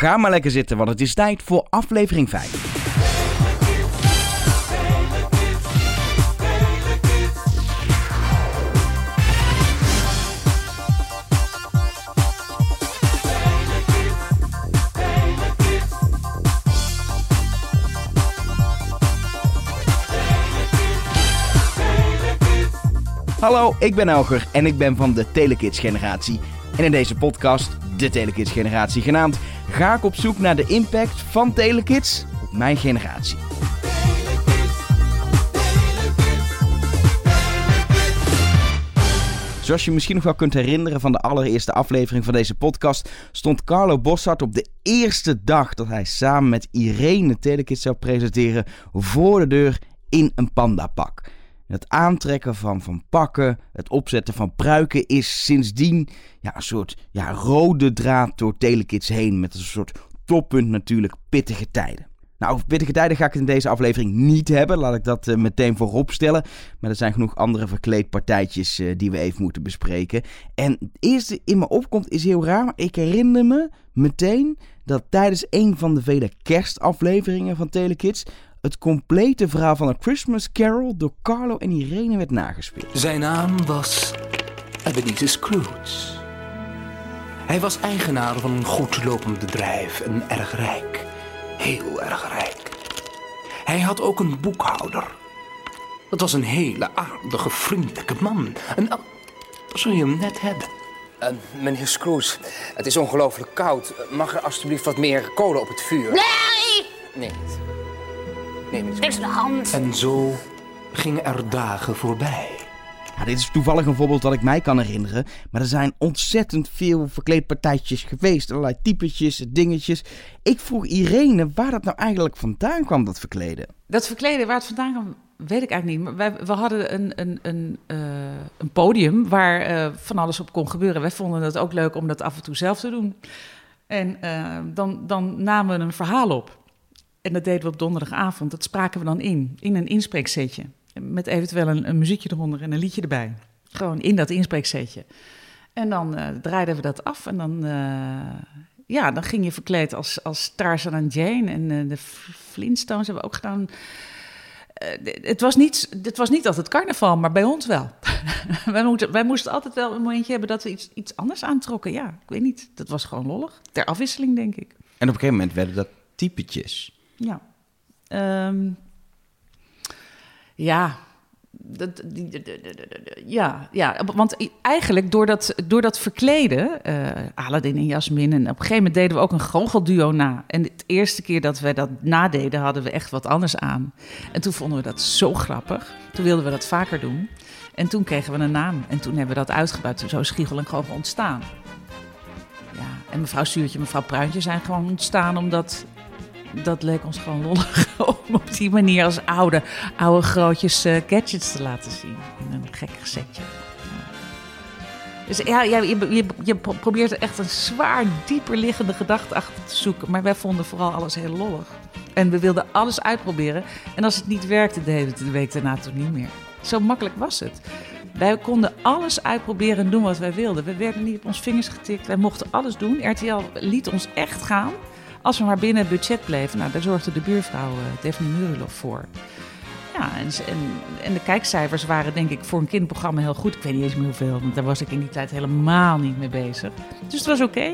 Ga maar lekker zitten, want het is tijd voor aflevering 5. Hallo, ik ben Elger en ik ben van de Telekids generatie. En in deze podcast, de Telekids generatie genaamd, ga ik op zoek naar de impact van Telekids op mijn generatie. Zoals je misschien nog wel kunt herinneren van de allereerste aflevering van deze podcast, stond Carlo Bossart op de eerste dag dat hij samen met Irene Telekids zou presenteren voor de deur in een pandapak. Het aantrekken van, van pakken, het opzetten van pruiken is sindsdien ja, een soort ja, rode draad door Telekids heen. Met een soort toppunt natuurlijk pittige tijden. Nou, over pittige tijden ga ik het in deze aflevering niet hebben. Laat ik dat uh, meteen voorop stellen. Maar er zijn genoeg andere verkleedpartijtjes uh, die we even moeten bespreken. En het eerste in me opkomt is heel raar. Maar ik herinner me meteen dat tijdens een van de vele kerstafleveringen van Telekids het complete verhaal van A Christmas Carol door Carlo en Irene werd nagespeeld. Zijn naam was Ebenezer Scrooge. Hij was eigenaar van een goed lopend bedrijf en erg rijk. Heel erg rijk. Hij had ook een boekhouder. Dat was een hele aardige, vriendelijke man. En uh, zul je hem net hebben? Uh, meneer Scrooge, het is ongelooflijk koud. Mag er alstublieft wat meer kolen op het vuur? Nee! Nee. Nee, Niks aan de hand. En zo gingen er dagen voorbij. Dit is toevallig een voorbeeld dat ik mij kan herinneren. Maar er zijn ontzettend veel verkleedpartijtjes geweest. Allerlei typetjes, dingetjes. Ik vroeg Irene waar dat nou eigenlijk vandaan kwam, dat verkleden. Dat verkleden, waar het vandaan kwam, weet ik eigenlijk niet. Maar wij, we hadden een, een, een, uh, een podium waar uh, van alles op kon gebeuren. Wij vonden het ook leuk om dat af en toe zelf te doen. En uh, dan, dan namen we een verhaal op. En dat deden we op donderdagavond. Dat spraken we dan in, in een inspreeksetje. Met eventueel een, een muziekje eronder en een liedje erbij. Gewoon in dat inspreeksetje. En dan uh, draaiden we dat af en dan, uh, ja, dan ging je verkleed als, als Tarzan en Jane. En uh, de Flintstones hebben we ook gedaan. het, was niet, het was niet altijd carnaval, maar bij ons wel. wij, moeten, wij moesten altijd wel een momentje hebben dat we iets, iets anders aantrokken. Ja, ik weet niet. Dat was gewoon lollig. Ter afwisseling, denk ik. En op een gegeven moment werden dat typetjes. Ja. Um, ja. Ja, ja, want eigenlijk door dat, door dat verkleden, uh, Aladdin en Jasmin, en op een gegeven moment deden we ook een goochelduo na. En de eerste keer dat we dat nadeden, hadden we echt wat anders aan. En toen vonden we dat zo grappig. Toen wilden we dat vaker doen. En toen kregen we een naam. En toen hebben we dat uitgebouwd. Zo is Schiegel en ontstaan. Ja, en mevrouw Stuurtje en mevrouw Pruintje zijn gewoon ontstaan omdat dat leek ons gewoon lollig om op die manier als oude, oude grootjes uh, gadgets te laten zien. In een gek setje. Dus ja, ja je, je, probeert er echt een zwaar dieper liggende gedachte achter te zoeken. Maar wij vonden vooral alles heel lollig. En we wilden alles uitproberen. En als het niet werkte, we het de week daarna toch niet meer. Zo makkelijk was het. Wij konden alles uitproberen en doen wat wij wilden. We werden niet op ons vingers getikt. Wij mochten alles doen. RTL liet ons echt gaan. Als we maar binnen het budget bleven, nou, daar zorgde de buurvrouw uh, Daphne voor. Ja, en, en, de kijkcijfers waren denk ik voor een kinderprogramma heel goed. Ik weet niet eens meer hoeveel, want daar was ik in die tijd helemaal niet mee bezig. Dus het was oké.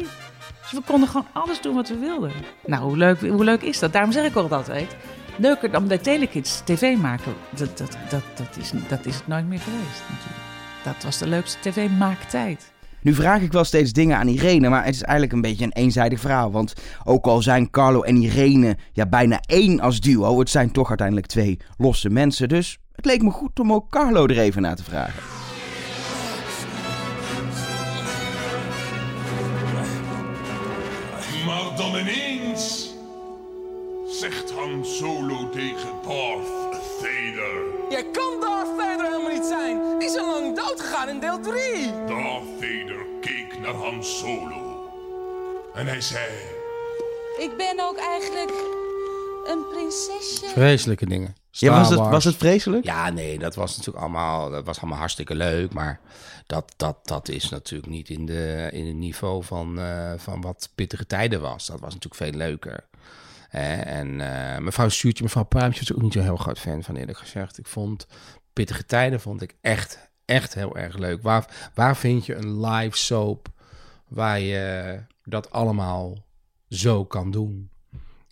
Dus we konden gewoon alles doen wat we wilden. Nou, hoe leuk, hoe leuk is dat? Daarom zeg ik ook altijd, leuker dan bij Telekids tv maken. Dat, dat, dat, dat, is, dat is het nooit meer geweest natuurlijk. Dat was de leukste tv-maaktijd. Nu vraag ik wel steeds dingen aan Irene, maar het is eigenlijk een beetje een eenzijdig verhaal. Want ook al zijn Carlo en Irene ja, bijna één als duo, het zijn toch uiteindelijk twee losse mensen. Dus het leek me goed om ook Carlo er even naar te vragen. Maar dan ineens zegt Han Solo tegen Darth Vader. Jij kan Darth Vader helemaal niet zijn. Die is al lang dood gegaan in deel 3. Han Solo. En hij zei... Ik ben ook eigenlijk een prinsesje. Vreselijke dingen. Ja, was het, Wars. was het vreselijk? Ja, nee, dat was natuurlijk allemaal, dat was allemaal hartstikke leuk. Maar dat, dat, dat is natuurlijk niet in, de, in het niveau van, eh, van wat pittige tijden was. Dat was natuurlijk veel leuker. Hè? En eh, mevrouw Stuurtje, mevrouw Pruimpje was ook niet zo heel groot fan van eerlijk gezegd. Ik vond pittige tijden vond ik echt, echt heel erg leuk. Waar, waar vind je een live soap waar je dat allemaal zo kan doen?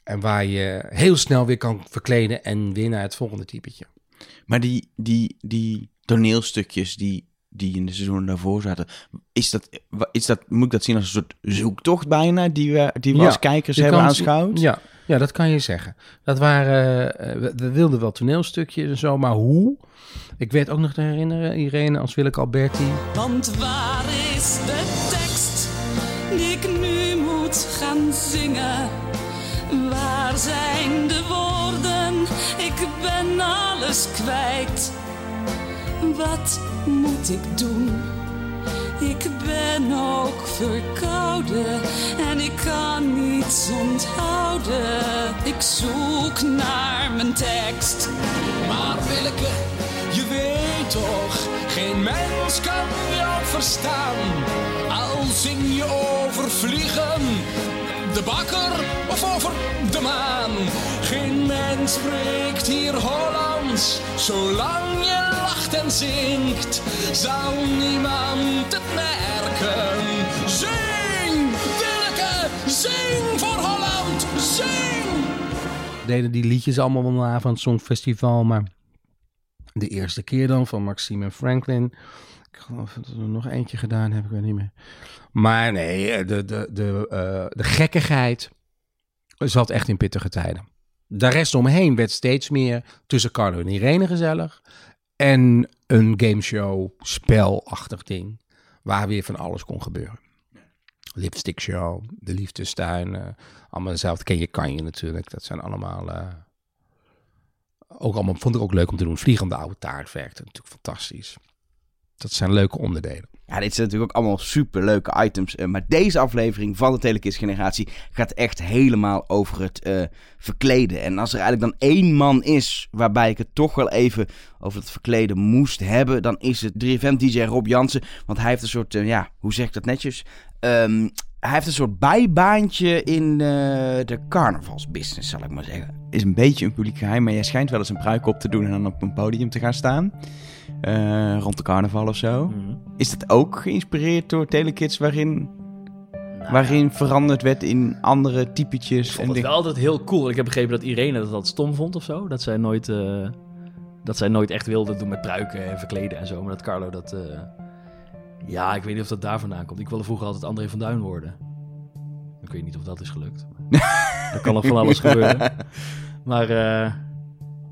En waar je heel snel weer kan verkleden en weer naar het volgende typetje. Maar die, die, die toneelstukjes die, die in de seizoenen daarvoor zaten, is dat, is dat, moet ik dat zien als een soort zoektocht bijna, die we, die we Ja, als kijkers hebben kan- aanschouwd? Ja, ja, dat kan je zeggen. Dat waren, eh, we, we wilden wel toneelstukjes en zo, maar hoe? Ik weet ook nog te herinneren, Irene als Willeke Alberti. Want waar is de Waar zijn de woorden? Ik ben alles kwijt. Wat moet ik doen? Ik ben ook verkouden en ik kan niets onthouden. Ik zoek naar mijn tekst. Maar Willeke, je weet toch, geen mens kan jou verstaan. Al zing je over vliegen, de bakker of over de maan. Geen mens spreekt hier Hollands, zolang je lacht en zingt, zal niemand het merken. Zing, Willeke, zing voor Holland, zing! Deden die liedjes allemaal na van het Songfestival, maar de eerste keer dan van Maxime Franklin. Geloof er nog eentje gedaan hebben, ik weet niet meer. Maar nee, de, de, de, eh, de gekkigheid zat echt in pittige tijden. De rest omheen werd steeds meer tussen Carlo en Irene gezellig. En een gameshow, spelachtig ding, waar weer van alles kon gebeuren. Lipstick Show, De Liefdestuin, eh, allemaal dezelfde. Ken je, kan je natuurlijk. Dat zijn allemaal... eh, ook allemaal, vond ik ook leuk om te doen. Vliegende oude taart werkte natuurlijk fantastisch. Dat zijn leuke onderdelen. Ja, dit zijn natuurlijk ook allemaal super leuke items. eh, maar deze aflevering van de Telekids Generatie gaat echt helemaal over het eh, verkleden. En als er eigenlijk dan één man is waarbij ik het toch wel even over het verkleden moest hebben, dan is het 3FM-DJ Rob Jansen. Want hij heeft een soort, eh, ja, hoe zeg ik dat netjes? Ehm, hij heeft een soort bijbaantje in eh, de carnavalsbusiness, zal ik maar zeggen. Is een beetje een publiek geheim, maar jij schijnt wel eens een pruik op te doen en dan op een podium te gaan staan. Eh, rond de carnaval of zo. Is dat ook geïnspireerd door Telekids waarin, waarin veranderd werd in andere typetjes? Ik vond het wel altijd heel cool. Ik heb begrepen dat Irene dat, dat stom vond of zo. Dat zij nooit, eh, dat zij nooit echt wilde doen met pruiken en verkleden en zo. Maar dat Carlo dat... eh, ja, ik weet niet of dat daar vandaan komt. Ik wilde vroeger altijd André van Duin worden. Ik weet niet of dat is gelukt. er kan nog van alles gebeuren. Maar eh,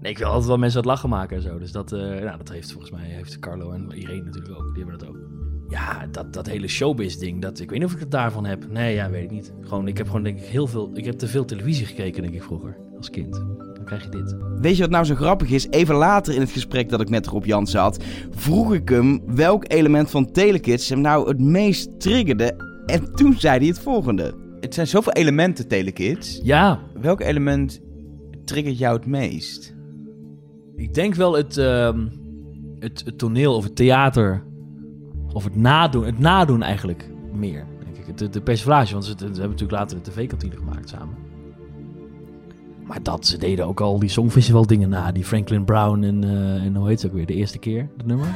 nee, ik wil altijd wel mensen het lachen maken en zo. Dus dat, eh, nou, dat heeft volgens mij heeft Carlo en Irene natuurlijk ook. Die hebben dat ook. Ja, dat, dat hele showbiz-ding, dat, ik weet niet of ik het daarvan heb. Nee, ja, weet ik niet. Gewoon, ik heb gewoon denk ik heel veel... Ik heb te veel televisie gekeken, denk ik, vroeger. Als kind. Dan krijg je dit. Weet je wat nou zo grappig is? Even later in het gesprek dat ik met Rob Jansen had, vroeg ik hem welk element van Telekids hem nou het meest triggerde. En toen zei hij het volgende. Het zijn zoveel elementen, Telekids. Ja. Welk element triggert jou het meest? Ik denk wel het, ehm, het, het toneel of het theater. Of het nadoen. Het nadoen eigenlijk meer. Denk ik. De, de persiflage. Want ze, hebben natuurlijk later de tv-kantine gemaakt samen. Maar dat, ze deden ook al die Songfestival dingen na. Die Franklin Brown en, eh, en hoe heet ze ook weer? De eerste keer, dat nummer.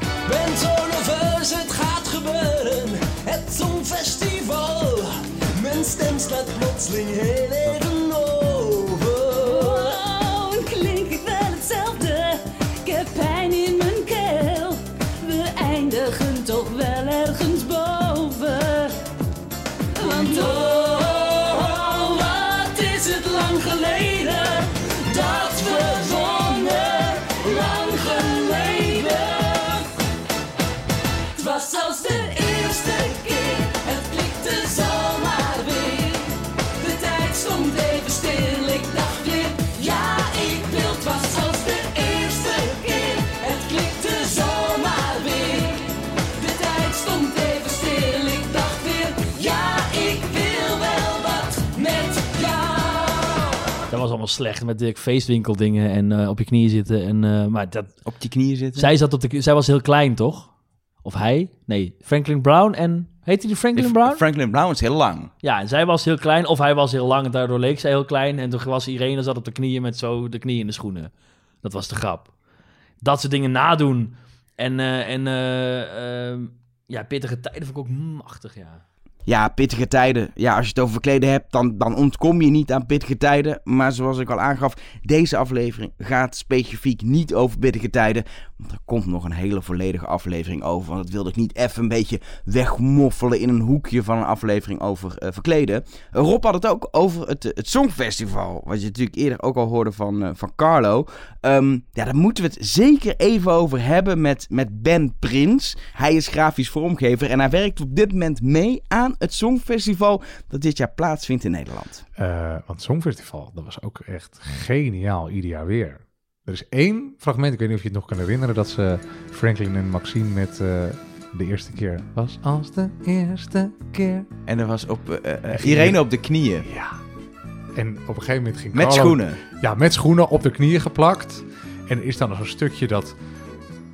Met slecht met de feestwinkeldingen en eh, op je knieën zitten. En, eh, maar dat, Op je knieën zitten. zij, zat op de, zij was heel klein, toch? Of hij? Nee, Franklin Brown en... Heette die Franklin Brown? Franklin Brown is heel lang. Ja, en zij was heel klein, of hij was heel lang en daardoor leek zij heel klein. En toen was Irene zat op de knieën met zo de knieën in de schoenen. Dat was de grap. Dat soort dingen nadoen. En, eh, en eh, ehm, ja, pittige tijden vond ik ook machtig, ja. Ja, pittige tijden. Ja, als je het over verkleden hebt, dan, dan ontkom je niet aan pittige tijden. Maar zoals ik al aangaf, deze aflevering gaat specifiek niet over pittige tijden. Want er komt nog een hele volledige aflevering over. Want dat wilde ik niet even een beetje wegmoffelen in een hoekje van een aflevering over eh, verkleden. Rob had het ook over het, eh, het Songfestival. Wat je natuurlijk eerder ook al hoorde van, eh, van Carlo. Ehm, ja, daar moeten we het zeker even over hebben met, met Ben Prins. Hij is grafisch vormgever en hij werkt op dit moment mee aan het Songfestival dat dit jaar plaatsvindt in Nederland. Eh, want het Songfestival, dat was ook echt geniaal ieder jaar weer. Er is één fragment, ik weet niet of je het nog kan herinneren, dat ze Franklin en Maxine met eh, de eerste keer was als de eerste keer. En er was op eh, eh, Irene op de knieën. Ja. En op een gegeven moment ging Met Carlo- schoenen. Ja, met schoenen op de knieën geplakt. En er is dan zo'n stukje dat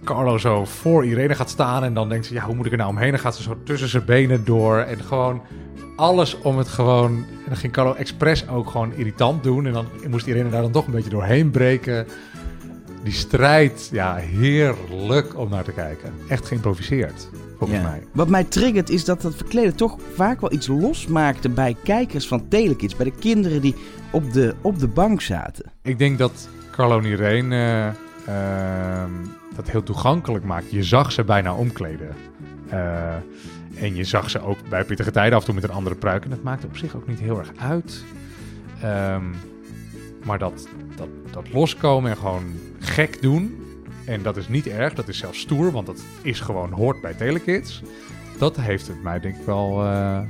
Carlo zo voor Irene gaat staan. En dan denkt ze, ja, hoe moet ik er nou omheen? Dan gaat ze zo tussen zijn benen door. En gewoon alles om het gewoon... En dan ging Carlo expres ook gewoon irritant doen. En dan moest Irene daar dan toch een beetje doorheen breken. Die strijd, ja, heerlijk om naar te kijken. Echt geïmproviseerd, volgens Ja. mij. Wat mij triggert is dat dat verkleden toch vaak wel iets losmaakte bij kijkers van Telekids. Bij de kinderen die op de, op de bank zaten. Ik denk dat Carlo en Irene eh, ehm, dat heel toegankelijk maakt. Je zag ze bijna omkleden. Eh, en je zag ze ook bij pittige tijden af en toe met een andere pruik. En dat maakte op zich ook niet heel erg uit. Ehm, maar dat, dat, dat loskomen en gewoon gek doen. En dat is niet erg, dat is zelfs stoer, want dat is gewoon hoort bij Telekids. Dat heeft het mij denk ik wel, eh,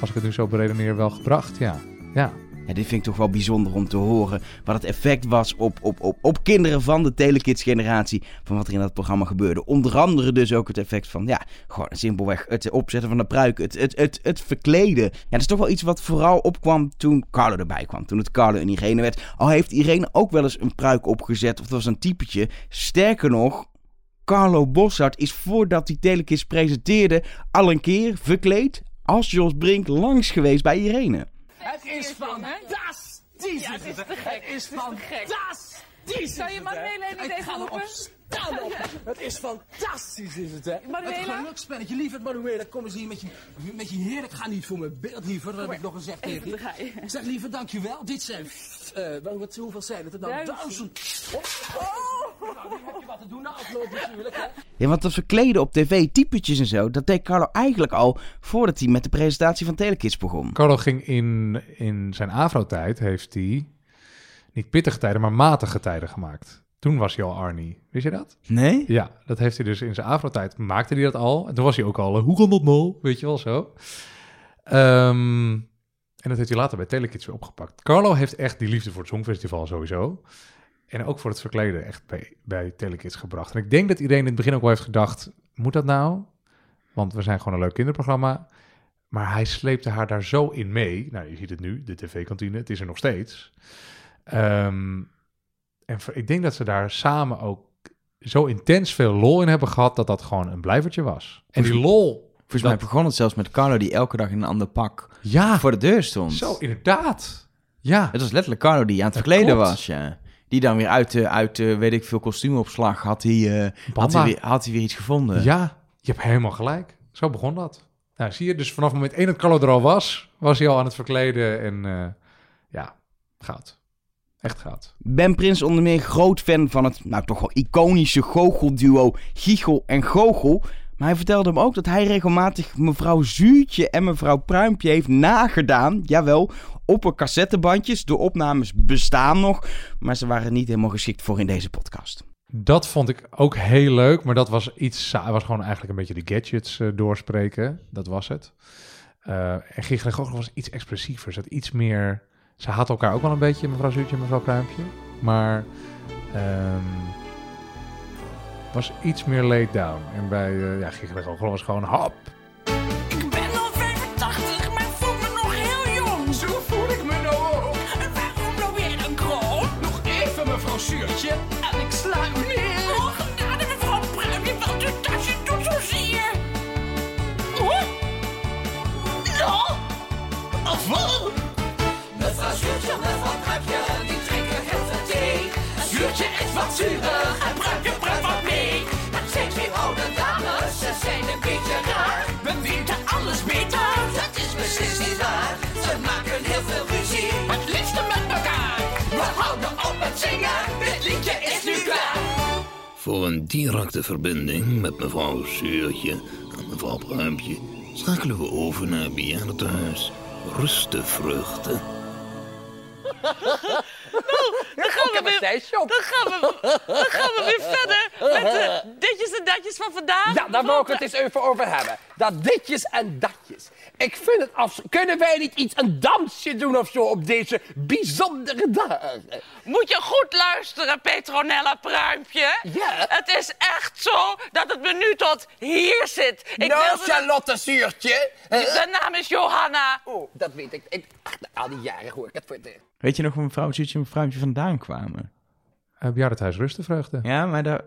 als ik het nu zo beredeneer, wel gebracht. Ja, ja. Ja, dit vind ik toch wel bijzonder om te horen. Wat het effect was op, op, op, op kinderen van de Telekids-generatie. Van wat er in dat programma gebeurde. Onder andere dus ook het effect van, ja, gewoon simpelweg het opzetten van de pruik. Het, het, het, het verkleden. Ja, dat is toch wel iets wat vooral opkwam toen Carlo erbij kwam. Toen het Carlo en Irene werd. Al heeft Irene ook wel eens een pruik opgezet. Of dat was een typetje. Sterker nog, Carlo Bossart is voordat hij Telekids presenteerde. al een keer verkleed als Jos Brink langs geweest bij Irene. Het is fantastisch! Ja, het is te gek. Het is fantastisch! Zou je? Manuela niet even roepen? Erop staan op. Het is fantastisch, is het, hè? Manuela? Het gelukspelletje. Lieverd Manuela, kom eens hier met je, met je heerlijk. Ga niet voor mijn beeld, liever. Dat heb ik nog gezegd tegen je. je. Zeg, liever, dankjewel. Dit zijn... eh, wel, wat, hoeveel zijn het er nou? Duizend. Duizend. Oh. Nou, nu heb je wat te doen na afloop natuurlijk, hè? Ja, want dat verkleden op tv, typetjes en zo, dat deed Carlo eigenlijk al voordat hij met de presentatie van Telekids begon. Carlo ging in, in zijn afro-tijd, heeft hij niet pittige tijden, maar matige tijden gemaakt. Toen was hij al Arnie. Wist je dat? Nee? Ja, dat heeft hij dus in zijn afro-tijd, maakte hij dat al. En toen was hij ook al, eh, hoe kan dat nou? Weet je wel zo. Ehm, en dat heeft hij later bij Telekids weer opgepakt. Carlo heeft echt die liefde voor het Songfestival sowieso. En ook voor het verkleden echt bij, bij Telekids gebracht. En ik denk dat iedereen in het begin ook wel heeft gedacht, moet dat nou? Want we zijn gewoon een leuk kinderprogramma. Maar hij sleepte haar daar zo in mee. Nou, je ziet het nu, de tv-kantine, het is er nog steeds. Ehm, en ik denk dat ze daar samen ook zo intens veel lol in hebben gehad... dat dat gewoon een blijvertje was. En die lol... Volgens mij begon het zelfs met Carlo die elke dag in een ander pak Ja, voor de deur stond. zo inderdaad. Ja, Het was letterlijk Carlo die aan het Dat verkleden klopt. was, ja. Die dan weer uit, de, uit de, weet ik veel, kostuumopslag had hij, eh, had, hij weer, had hij weer iets gevonden. ja, je hebt helemaal gelijk. Zo begon dat. Nou, zie je, dus vanaf moment één dat Carlo er al was... was hij al aan het verkleden en eh, ja, goud. Echt goud. Ben Prins onder meer groot fan van het, nou toch wel iconische goochelduo Giegel en Goochel. Maar hij vertelde hem ook dat hij regelmatig mevrouw Zuurtje en mevrouw Pruimpje heeft nagedaan. Jawel, op een cassettebandjes. De opnames bestaan nog, maar ze waren niet helemaal geschikt voor in deze podcast. Dat vond ik ook heel leuk, maar dat was iets saai. was gewoon eigenlijk een beetje de gadgets eh, doorspreken. Dat was het. Eh en Giegel en Goochel was iets expressiever. Ze had iets meer... Ze had elkaar ook wel een beetje, mevrouw Zuurtje en mevrouw Pruimpje. Maar... ehm, was iets meer laid down. En bij eh ja, was gewoon hap. Wat zurig en Pruimpje pruimt wat mee. Dat zijn twee oude dames, ze zijn een beetje raar. We weten alles beter, dat is beslist niet waar. Ze maken heel veel ruzie, het liefste met elkaar. We houden op met zingen, dit liedje is nu klaar. Voor een directe verbinding met mevrouw Zeurtje en mevrouw Pruimpje schakelen we over naar het bejaardentehuis Rustevruchten. Dan gaan, we weer, dan, gaan we, dan gaan we weer verder met de ditjes en datjes van vandaag. Ja, daar wou ik het eens even over hebben. Dat ditjes en datjes. Ik vind het af... Kunnen wij niet iets, een dansje doen of zo op deze bijzondere dagen? Moet je goed luisteren, Petronella Pruimpje. Ja. Het is echt zo dat het menu tot hier zit. Ik nou, Charlotte Zuurtje. De naam is Johanna. Oh, dat weet ik. ik ach, al die jaren hoor ik het voor de... Weet je nog waar mevrouw Zuurtje en mevrouwtje vandaan kwamen? Uh, bejaardentehuis Rustenvreugde. Ja, maar daar...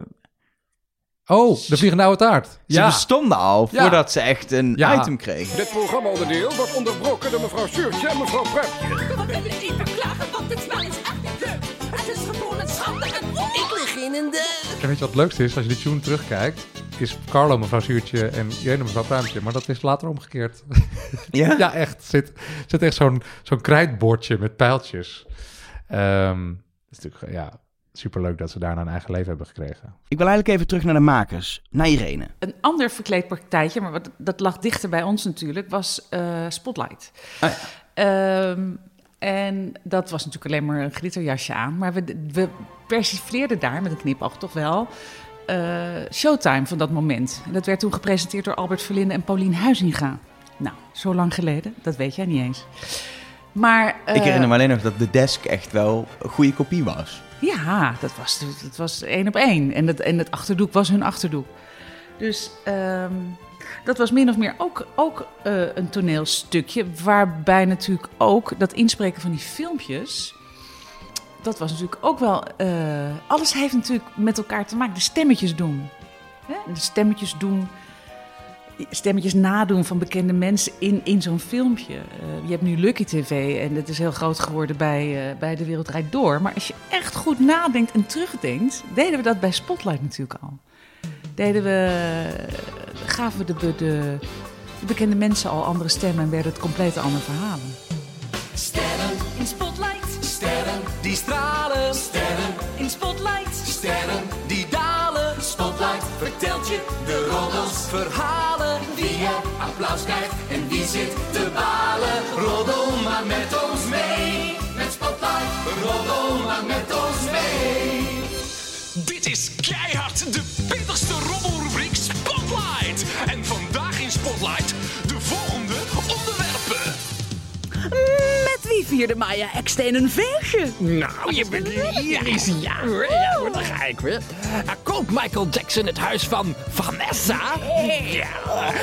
Oh, de vliegende oude taart. Ze Ja. bestonden al Ja. voordat ze echt een Ja. item kregen. Dit programma-onderdeel wordt onderbroken door mevrouw Sjoertje en mevrouw Pruimpje. We willen niet verklagen, want dit spel is echt niet leuk. Het is gewoon een schande en ik lig in een de... En weet je wat het leukste is? Als je die tune terugkijkt, is Carlo mevrouw Zuurtje en Irene mevrouw Pruimpje. Maar dat is later omgekeerd. Ja? ja, echt. Zit, zit echt zo'n zo'n krijtbordje met pijltjes. Ehm is natuurlijk ja, superleuk dat ze daarna een eigen leven hebben gekregen. Ik wil eigenlijk even terug naar de makers, naar Irene. Een ander verkleedpartijtje, maar wat, dat lag dichter bij ons natuurlijk, was eh, Spotlight. Ah, Ehm, en dat was natuurlijk alleen maar een glitterjasje aan. Maar we, we persifleerden daar, met een knipoog toch wel, eh, Showtime van dat moment. En dat werd toen gepresenteerd door Albert Verlinde en Paulien Huizinga. Nou, zo lang geleden, dat weet jij niet eens. Maar, eh, ik herinner me alleen nog dat de desk echt wel een goede kopie was. Ja, dat was, dat was één op één. En het, en het achterdoek was hun achterdoek. Dus ehm, dat was min of meer ook, ook eh, een toneelstukje. Waarbij natuurlijk ook dat inspreken van die filmpjes. Dat was natuurlijk ook wel. eh, alles heeft natuurlijk met elkaar te maken. De stemmetjes doen. Hè? De stemmetjes doen. Stemmetjes nadoen van bekende mensen in, in zo'n filmpje. Eh, je hebt nu Lucky TV en dat is heel groot geworden bij, eh, bij De Wereld Rijd Door. Maar als je echt goed nadenkt en terugdenkt, deden we dat bij Spotlight natuurlijk al. Deden we, gaven we de, de, de bekende mensen al andere stemmen en werden het complete andere verhalen. Sterren in. Die stralen. Sterren in Spotlight. Sterren die dalen. Spotlight vertelt je de roddels, verhalen. Wie je applaus krijgt en wie zit te balen. Roddel maar met ons mee. Met Spotlight. Roddel maar met ons mee. Dit is keihard de pittigste rommelrubriek Spotlight. En vandaag in Spotlight de volgende wie vierde Maya Ekstein een feestje? Nou, je bent lyrisch. Ja hoor, ja hoor, daar ga ik weer. Uh, koopt Michael Jackson het huis van Vanessa? Ja.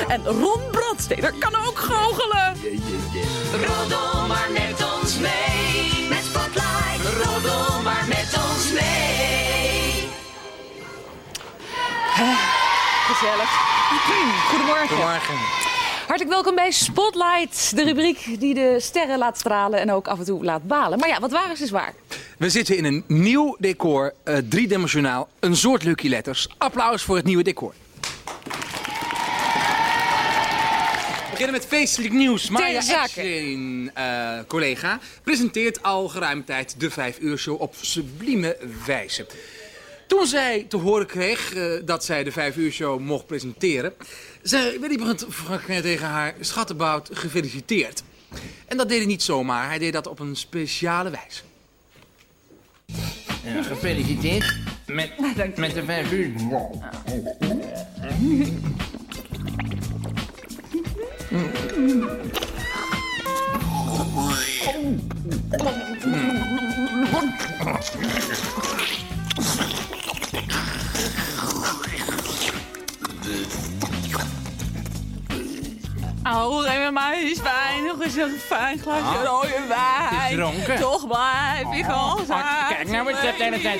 En Ron Brandsteder kan ook goochelen. Roddel maar met ons mee. Met Spotlight. Roddel maar met ons mee. Gezellig. Goedemorgen. Goedemorgen. Hartelijk welkom bij Spotlight, de rubriek die de sterren laat stralen en ook af en toe laat balen. Maar ja, wat waar is is waar. We zitten in een nieuw decor, eh, driedimensionaal, een soort Lucky Letters. Applaus voor het nieuwe decor. We beginnen met feestelijk nieuws. Maya zake. Ekstein, eh, collega, presenteert al geruime tijd de 5 uur show op sublieme wijze. Toen zij te horen kreeg eh, dat zij de 5 uur show mocht presenteren, zei Willy Brandt Frank tegen haar schattenbout gefeliciteerd. En dat deed hij niet zomaar, hij deed dat op een speciale wijze. Ja, gefeliciteerd met, met de vijf uur. Oh, geef me maar eens wijn. Nog eens een fijn glasje Ah, rode wijn. het is dronken. Toch blijf ik Oh, altijd. oh, kijk nou, wat zit de hele tijd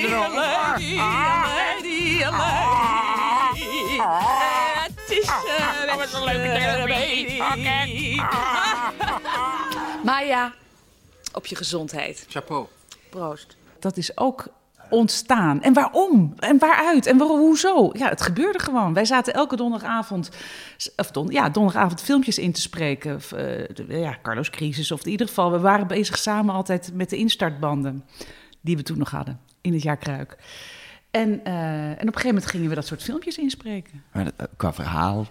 gedronken. Lady, lady, lady. Het is een wat een leuke therapie. Oké. Maya, op je gezondheid. Chapeau. Proost. Dat is ook ontstaan. En waarom? En waaruit? En waarom, hoezo? Ja, het gebeurde gewoon. Wij zaten elke donderdagavond, of don, ja, donderdagavond filmpjes in te spreken. Of, eh, de- ja, Carlos Crisis of in ieder geval. We waren bezig samen altijd met de instartbanden die we toen nog hadden in het jaar Kruik. En, eh, en op een gegeven moment gingen we dat soort filmpjes inspreken. Maar dat- eh, qua verhaal,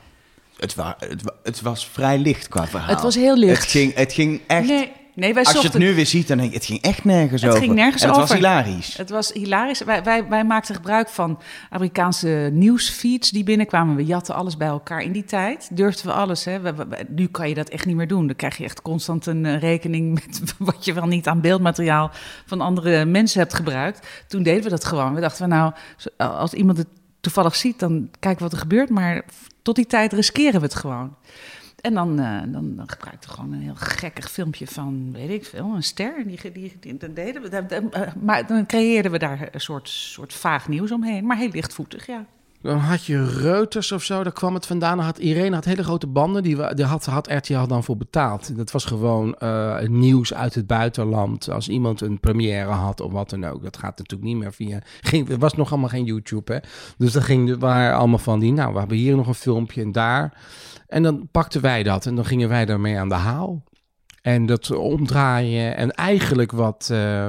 het, wa het, wa- het was vrij licht qua verhaal. Het was heel licht. Het ging, het ging echt... Nee, nee wij Als je het nu weer ziet, dan denk je, het ging echt nergens Het over. ging nergens en het over. was hilarisch. Het was hilarisch. Wij, wij, wij maakten gebruik van Amerikaanse nieuwsfeeds die binnenkwamen. We jatten alles bij elkaar. In die tijd durfden we alles. Hè. We- we- we- nu kan je dat echt niet meer doen. Dan krijg je echt constant een eh, rekening met wat je wel niet aan beeldmateriaal van andere mensen hebt gebruikt. Toen deden we dat gewoon. We dachten nou, zo- als iemand het toevallig ziet, dan kijken wat er gebeurt. Maar tot die tijd riskeren we het gewoon. En dan, eh, dan, dan gewoon een heel gekkig filmpje van, weet ik veel, een ster. Die, die, dat deden we. Eh, Maar dan creëerden we daar een soort, soort vaag nieuws omheen. Maar heel lichtvoetig, ja. Dan had je Reuters of zo, daar kwam het vandaan. Dan had Irene had hele grote banden, die, die had, had RTL dan voor betaald. Dat was gewoon eh, nieuws uit het buitenland. Als iemand een première had of wat dan ook. Dat gaat natuurlijk niet meer via... Ging, er was nog allemaal geen YouTube, hè. Dus dan ging, waren allemaal van die... Nou, we hebben hier nog een filmpje en daar. En dan pakten wij dat en dan gingen wij daarmee aan de haal. En dat omdraaien en eigenlijk wat eh,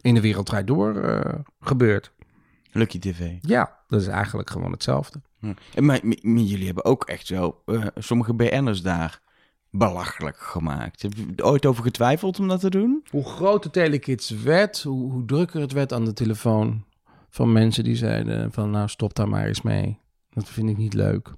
in de wereld draait door eh, gebeurt. Lucky TV. Ja, dat is eigenlijk gewoon hetzelfde. Hm. En maar, maar- maar jullie hebben ook echt wel eh, sommige BN'ers daar belachelijk gemaakt. Heb je ooit over getwijfeld om dat te doen? Hoe groot de Telekids werd, hoe, hoe drukker het werd aan de telefoon van mensen die zeiden van nou stop daar maar eens mee. Dat vind ik niet leuk.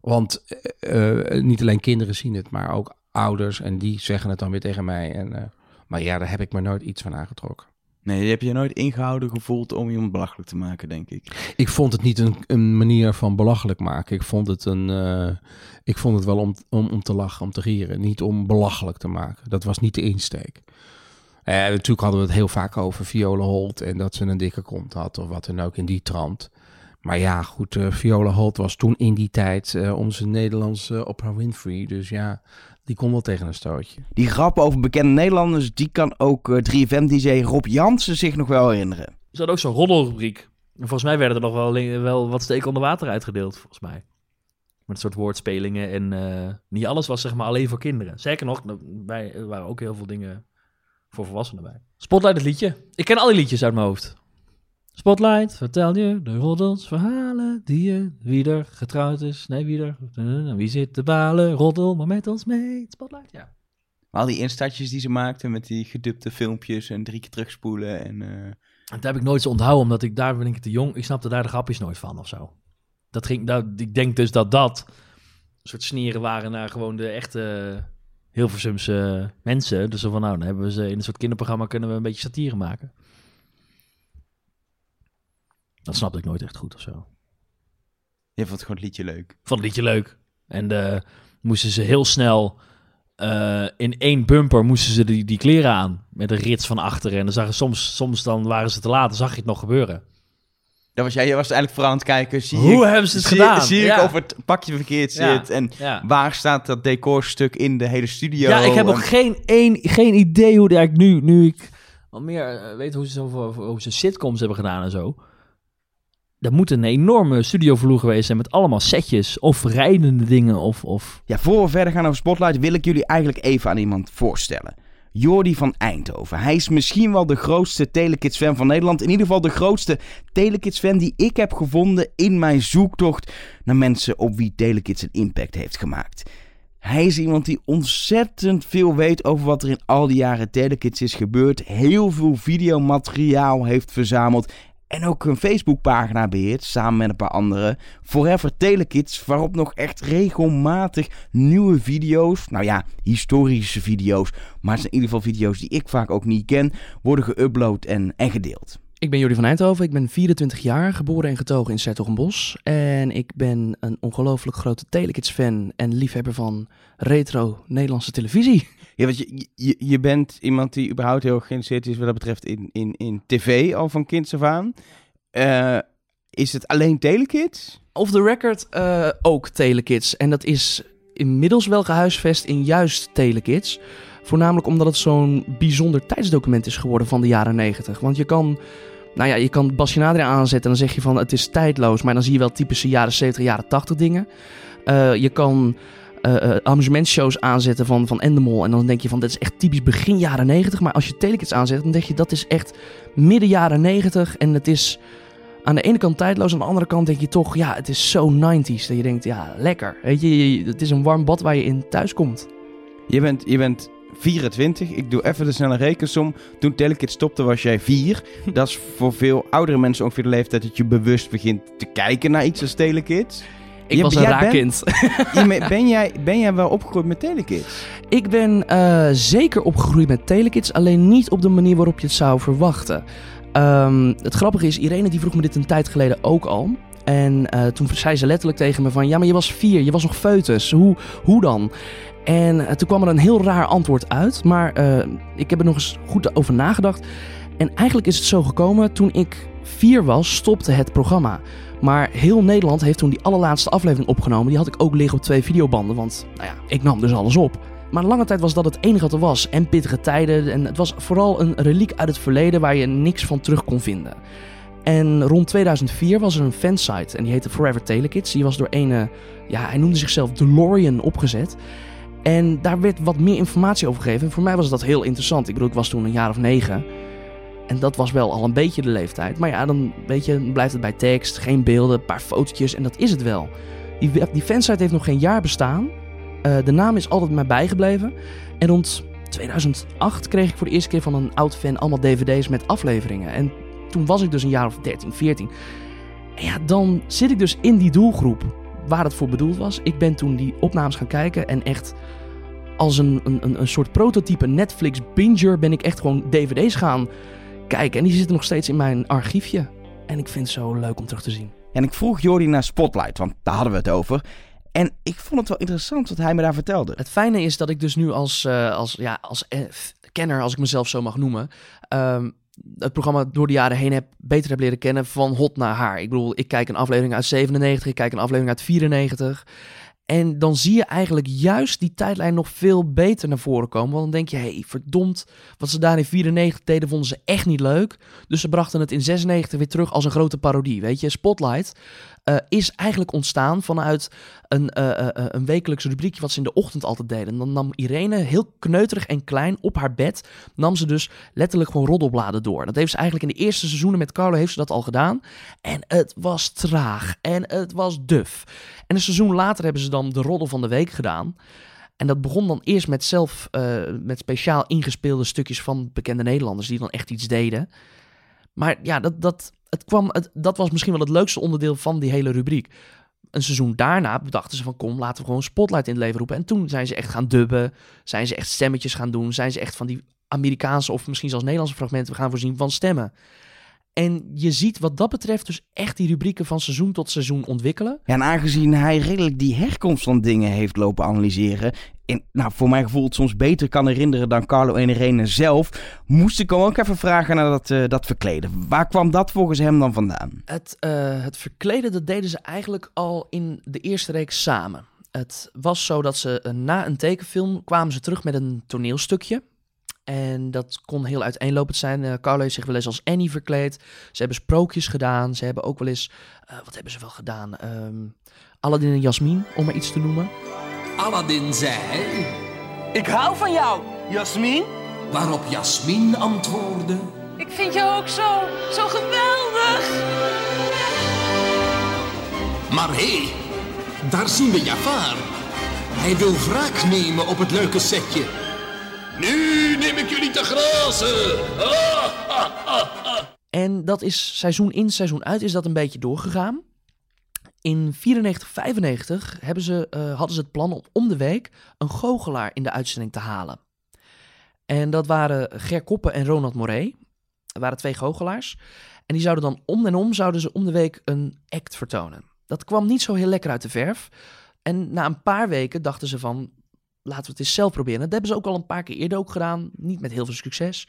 Want eh, eh, niet alleen kinderen zien het, maar ook ouders en die zeggen het dan weer tegen mij. En, maar ja, daar heb ik me nooit iets van aangetrokken. Nee, je hebt je nooit ingehouden gevoeld om iemand belachelijk te maken, denk ik. Ik vond het niet een, een manier van belachelijk maken. Ik vond het, een, eh, ik vond het wel om, om, om te lachen, om te gieren. Niet om belachelijk te maken. Dat was niet de insteek. Eh, natuurlijk hadden we het heel vaak over Viola Holt en dat ze een dikke kont had of wat dan ook in die trant. Maar ja, goed, eh, Viola Holt was toen in die tijd onze Nederlandse Oprah Winfrey. Dus ja, die kon wel tegen een stootje. Die grappen over bekende Nederlanders, die kan ook eh 3FM-dj Rob Jansen zich nog wel herinneren. Ze hadden ook zo'n roddelrubriek. En volgens mij werden er nog wel, wel wat steken onder water uitgedeeld, volgens mij. Met een soort woordspelingen. En eh, niet alles was zeg maar alleen voor kinderen. Zeker nog, bij, er waren ook heel veel dingen voor volwassenen bij. Spotlight, het liedje. Ik ken al die liedjes uit mijn hoofd. Spotlight, vertel je de roddels, verhalen die je, wie er getrouwd is, nee, wie er, eh, wie zit te balen, roddel maar met ons mee. Spotlight, ja. Maar al die instartjes die ze maakten met die gedupte filmpjes en drie keer terugspoelen en... eh, Dat heb ik nooit zo onthouden, omdat ik daar ben ik te jong. Ik snapte daar de grapjes nooit van of zo. Dat ging, dat, ik denk dus dat dat een soort sneren waren naar gewoon de echte Hilversumse mensen. Dus zo van, nou, dan hebben we ze in een soort kinderprogramma kunnen we een beetje satire maken. Dat snapte ik nooit echt goed of zo. Je vond gewoon het liedje leuk. Vond het liedje leuk. En eh, moesten ze heel snel eh, in één bumper moesten ze die, die kleren aan. Met een rits van achteren. En dan zagen soms, soms dan waren ze te laat. Dan zag je het nog gebeuren. Dat was jij, je was eigenlijk vooral aan het kijken. Zie Hoe ik, hebben ze het zie, gedaan? Zie Ja. ik of het pakje verkeerd Ja. zit en Ja. waar staat dat decorstuk in de hele studio? Ja, ik heb En- nog geen, één, geen idee hoe ik nu, nu ik al meer eh, weet hoe ze, hoe ze sitcoms hebben gedaan en zo. Dat moet een enorme studiovloer geweest zijn met allemaal setjes of rijdende dingen of... of... Ja, voor we verder gaan over Spotlight wil ik jullie eigenlijk even aan iemand voorstellen. Jordi van Eindhoven. Hij is misschien wel de grootste Telekids-fan van Nederland. In ieder geval de grootste Telekids-fan die ik heb gevonden in mijn zoektocht naar mensen op wie Telekids een impact heeft gemaakt. Hij is iemand die ontzettend veel weet over wat er in al die jaren Telekids is gebeurd. Heel veel videomateriaal heeft verzameld. En ook een Facebookpagina beheert, samen met een paar anderen. Forever Telekids, waarop nog echt regelmatig nieuwe video's, nou ja, historische video's, maar het zijn in ieder geval video's die ik vaak ook niet ken, worden geüpload en, en gedeeld. Ik ben Jordi van Eindhoven, ik ben 24 jaar, geboren en getogen in Zertogenbos. En ik ben een ongelooflijk grote Telekids-fan en liefhebber van retro Nederlandse televisie. Ja, want je, je, je bent iemand die überhaupt heel geïnteresseerd is wat dat betreft in, in, in tv al van kinds af aan. Eh, is het alleen Telekids? Off the record eh, ook Telekids. En dat is inmiddels wel gehuisvest in juist Telekids. Voornamelijk omdat het zo'n bijzonder tijdsdocument is geworden van de jaren 90. Want je kan nou ja, je kan Basje aanzetten en dan zeg je van het is tijdloos. Maar dan zie je wel typische jaren 70, jaren 80 dingen. Eh, je kan eh, eh, amusementshows aanzetten van, van Endemol. En dan denk je van dit is echt typisch begin jaren 90. Maar als je Telekids aanzet, dan denk je dat is echt midden jaren 90. En het is aan de ene kant tijdloos. Aan de andere kant denk je toch, ja, het is zo 90s. Dat je denkt, ja, lekker. Weet je, je- het is een warm bad waar je in thuis komt. Je bent, je bent 24. Ik doe even de snelle rekensom. Toen Telekids stopte was jij 4. Dat is voor veel oudere mensen ongeveer de leeftijd dat je bewust begint te kijken naar iets als Telekids. Ik Je- was een raar kind. Ben, jij, ben jij wel opgegroeid met Telekids? Ik ben eh, zeker opgegroeid met Telekids, alleen niet op de manier waarop je het zou verwachten. Ehm, het grappige is, Irene die vroeg me dit een tijd geleden ook al. En eh, toen zei ze letterlijk tegen me van... Ja, maar je was vier, je was nog foetus. Hoe, hoe dan? En eh, toen kwam er een heel raar antwoord uit. Maar ik heb er nog eens goed over nagedacht. En eigenlijk is het zo gekomen, toen ik vier was, stopte het programma. Maar heel Nederland heeft toen die allerlaatste aflevering opgenomen. Die had ik ook liggen op twee videobanden, want nou ja, ik nam dus alles op. Maar lange tijd was dat het enige wat er was. En pittige tijden. En het was vooral een reliek uit het verleden waar je niks van terug kon vinden. En rond 2004 was er een fansite en die heette Forever Telekids. Die was door een, ja, hij noemde zichzelf DeLorean opgezet. En daar werd wat meer informatie over gegeven. En voor mij was dat heel interessant. Ik bedoel, ik was toen een jaar of negen. En dat was wel al een beetje de leeftijd. Maar ja, dan, weet je, blijft het bij tekst, geen beelden, een paar fotootjes en dat is het wel. Die, fansite heeft nog geen jaar bestaan. Eh, de naam is altijd mij bijgebleven. En rond 2008 kreeg ik voor de eerste keer van een oud fan allemaal dvd's met afleveringen. En toen was ik dus een jaar of 13, 14. En ja, dan zit ik dus in die doelgroep waar het voor bedoeld was. Ik ben toen die opnames gaan kijken en echt als een, een, een- soort prototype Netflix binger ben ik echt gewoon dvd's gaan kijken. En die zitten nog steeds in mijn archiefje. En ik vind het zo leuk om terug te zien. En ik vroeg Jordi naar Spotlight, want daar hadden we het over. En ik vond het wel interessant wat hij me daar vertelde. Het fijne is dat ik dus nu als, eh, als, ja, als eh, kenner, als ik mezelf zo mag noemen, ehm, het programma door de jaren heen heb, beter heb leren kennen van hot naar haar. Ik bedoel, ik kijk een aflevering uit 97, ik kijk een aflevering uit 94. En dan zie je eigenlijk juist die tijdlijn nog veel beter naar voren komen. Want dan denk je, hé, hey, verdomd, wat ze daar in 94 deden, vonden ze echt niet leuk. Dus ze brachten het in 96 weer terug als een grote parodie. Weet je, Spotlight eh, is eigenlijk ontstaan vanuit een, eh, een wekelijks rubriekje wat ze in de ochtend altijd deden. En dan nam Irene heel kneuterig en klein op haar bed, nam ze dus letterlijk gewoon roddelbladen door. Dat heeft ze eigenlijk in de eerste seizoenen met Carlo heeft ze dat al gedaan. En het was traag en het was duf. En een seizoen later hebben ze dan de roddel van de week gedaan. En dat begon dan eerst met zelf, met speciaal ingespeelde stukjes van bekende Nederlanders die dan echt iets deden. Maar ja, dat, dat, het kwam, dat was misschien wel het leukste onderdeel van die hele rubriek. Een seizoen daarna bedachten ze van kom, laten we gewoon Spotlight in het leven roepen. En toen zijn ze echt gaan dubben, zijn ze echt stemmetjes gaan doen, zijn ze echt van die Amerikaanse of misschien zelfs Nederlandse fragmenten gaan voorzien van stemmen. En je ziet wat dat betreft dus echt die rubrieken van seizoen tot seizoen ontwikkelen. Ja, en aangezien hij redelijk die herkomst van dingen heeft lopen analyseren... en nou, voor mijn gevoel het soms beter kan herinneren dan Carlo en Irene zelf... moest ik hem ook even vragen naar dat, eh, dat verkleden. Waar kwam dat volgens hem dan vandaan? Het, eh, het verkleden, dat deden ze eigenlijk al in de eerste reeks samen. Het was zo dat ze eh, na een tekenfilm kwamen ze terug met een toneelstukje. En dat kon heel uiteenlopend zijn. Eh, Carlo heeft zich wel eens als Annie verkleed. Ze hebben sprookjes gedaan. Ze hebben ook wel eens... eh, wat hebben ze wel gedaan? Ehm Aladdin en Jasmin, om maar iets te noemen. Aladdin zei... Ik hou van jou, Jasmin. Waarop Jasmin antwoordde... Ik vind jou ook zo, zo geweldig. Maar hé, hey, daar zien we Jafar. Hij wil wraak nemen op het leuke setje. Nu neem ik jullie te grazen. En dat is seizoen in, seizoen uit is dat een beetje doorgegaan. In 94, 95 hebben ze, eh, hadden ze het plan om om de week een goochelaar in de uitzending te halen. En dat waren Ger Koppen en Ronald Moré. Dat waren twee goochelaars. En die zouden dan om en om zouden ze om de week een act vertonen. Dat kwam niet zo heel lekker uit de verf. En na een paar weken dachten ze van, laten we het eens zelf proberen. Dat hebben ze ook al een paar keer eerder ook gedaan. Niet met heel veel succes.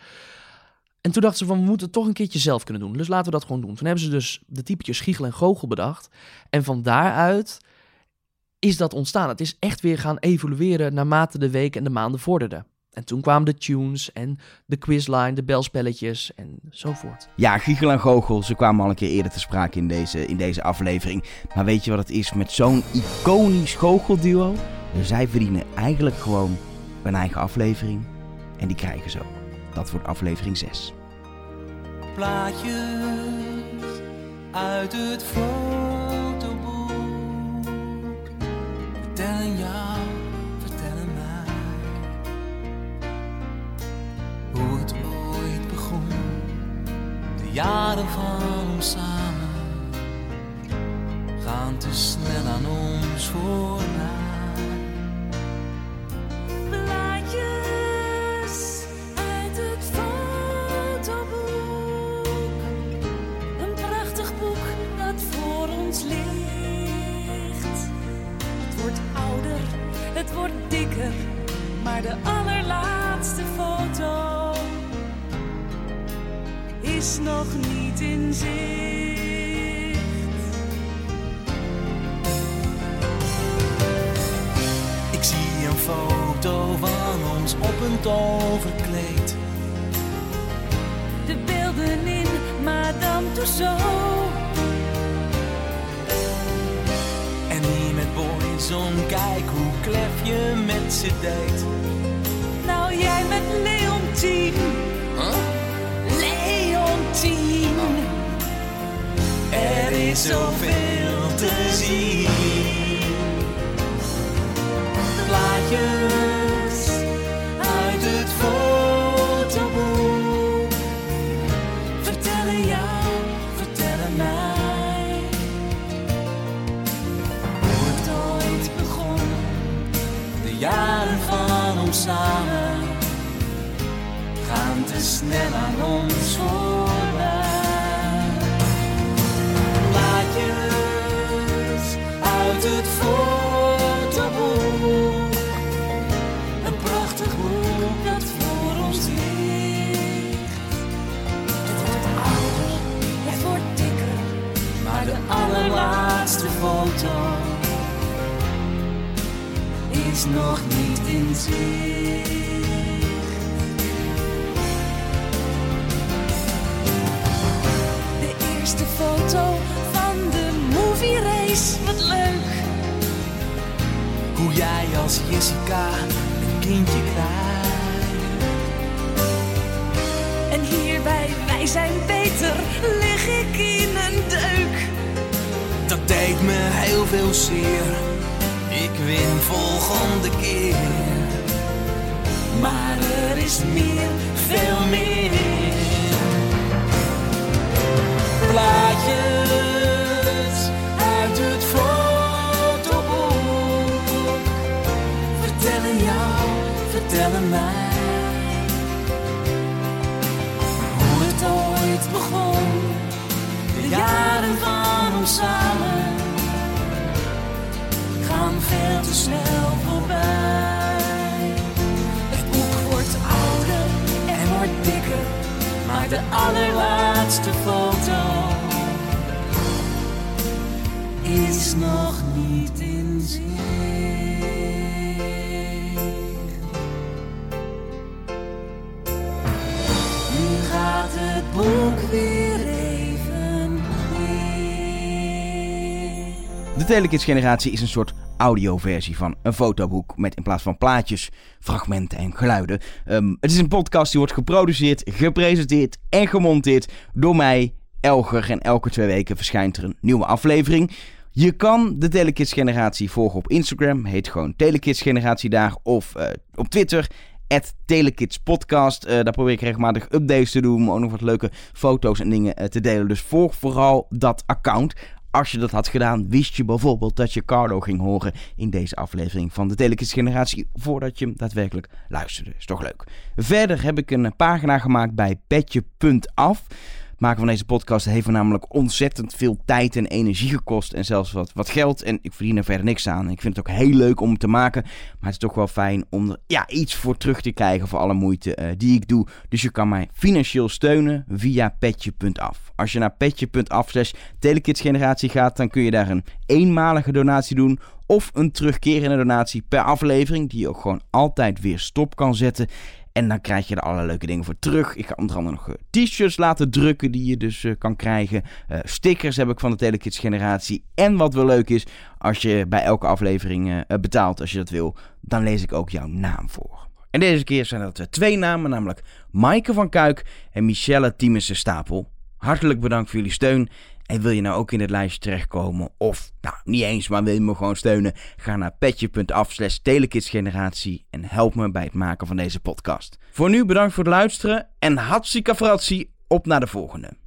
En toen dachten ze van, we moeten toch een keertje zelf kunnen doen. Dus laten we dat gewoon doen. Toen hebben ze dus de typetjes Giegel en Goochel bedacht. En van daaruit is dat ontstaan. Het is echt weer gaan evolueren naarmate de weken en de maanden vorderden. En toen kwamen de tunes en de quizline, de belspelletjes enzovoort. Ja, Giegel en Goochel, ze kwamen al een keer eerder te sprake in deze, in deze aflevering. Maar weet je wat het is met zo'n iconisch goochelduo? Zij verdienen eigenlijk gewoon een eigen aflevering. En die krijgen ze ook. Dat wordt aflevering 6. plaatjes uit het fotoboek. Vertellen jou, vertellen mij hoe het ooit begon. De jaren van ons samen gaan te snel aan ons voorbij. Het wordt dikker, maar de allerlaatste foto is nog niet in zicht. Ik zie een foto van ons op een toverkleed. De beelden in Madame Tussauds. Boyzone, kijk hoe klef je met ze deed. Nou, jij met Leontien. Leontien. Er is zoveel te zien. Plaatjes snel aan ons voorbij. Plaatjes uit het fotoboek. Een prachtig boek dat voor ons ligt. Het wordt ouder, het wordt dikker, Maar de allerlaatste foto is nog niet in zicht. Als Jessica een kindje krijgt. En hierbij, wij zijn beter, lig ik in een deuk. Dat deed me heel veel zeer. Ik win volgende keer. Maar er is meer, veel meer. Plaatjes samen gaan veel te snel voorbij. Het boek wordt ouder en wordt dikker, maar de allerlaatste foto Telekids-generatie is een soort audioversie van een fotoboek met in plaats van plaatjes, fragmenten en geluiden. Ehm, het is een podcast die wordt geproduceerd, gepresenteerd en gemonteerd door mij, Elger. En elke twee weken verschijnt er een nieuwe aflevering. Je kan de Telekids generatie volgen op Instagram, heet gewoon Telekids generatie daar, of eh, op Twitter, Telekids podcast. Eh, daar probeer ik regelmatig updates te doen, maar ook nog wat leuke foto's en dingen eh, te delen. Dus volg vooral dat account. Als je dat had gedaan, wist je bijvoorbeeld dat je Carlo ging horen in deze aflevering van de Telekids generatie, voordat je hem daadwerkelijk luisterde. Is toch leuk. Verder heb ik een pagina gemaakt bij petje.af. Maken van deze podcast heeft me namelijk ontzettend veel tijd en energie gekost. En zelfs wat, wat geld. En ik verdien er verder niks aan. Ik vind het ook heel leuk om het te maken. Maar het is toch wel fijn om er ja, iets voor terug te krijgen voor alle moeite eh, die ik doe. Dus je kan mij financieel steunen via petje.af. Als je naar petje.af slash telekidsgeneratie gaat, dan kun je daar een eenmalige donatie doen of een terugkerende donatie per aflevering, die je ook gewoon altijd weer stop kan zetten. En dan krijg je er allerlei leuke dingen voor terug. Ik ga onder andere nog eh, t-shirts laten drukken die je dus eh, kan krijgen. Eh, stickers heb ik van de Telekids generatie. En wat wel leuk is, als je bij elke aflevering betaalt, als je dat wil, dan lees ik ook jouw naam voor. En deze keer zijn dat twee namen, namelijk Maaike van Kuik en Michelle Tiemesse Stapel. Hartelijk bedankt voor jullie steun. En wil je nou ook in het lijstje terechtkomen? Of, nou, niet eens, maar wil je me gewoon steunen? Ga naar petje.af slash telekidsgeneratie en help me bij het maken van deze podcast. Voor nu bedankt voor het luisteren en hartstikke fratsie. Op naar de volgende.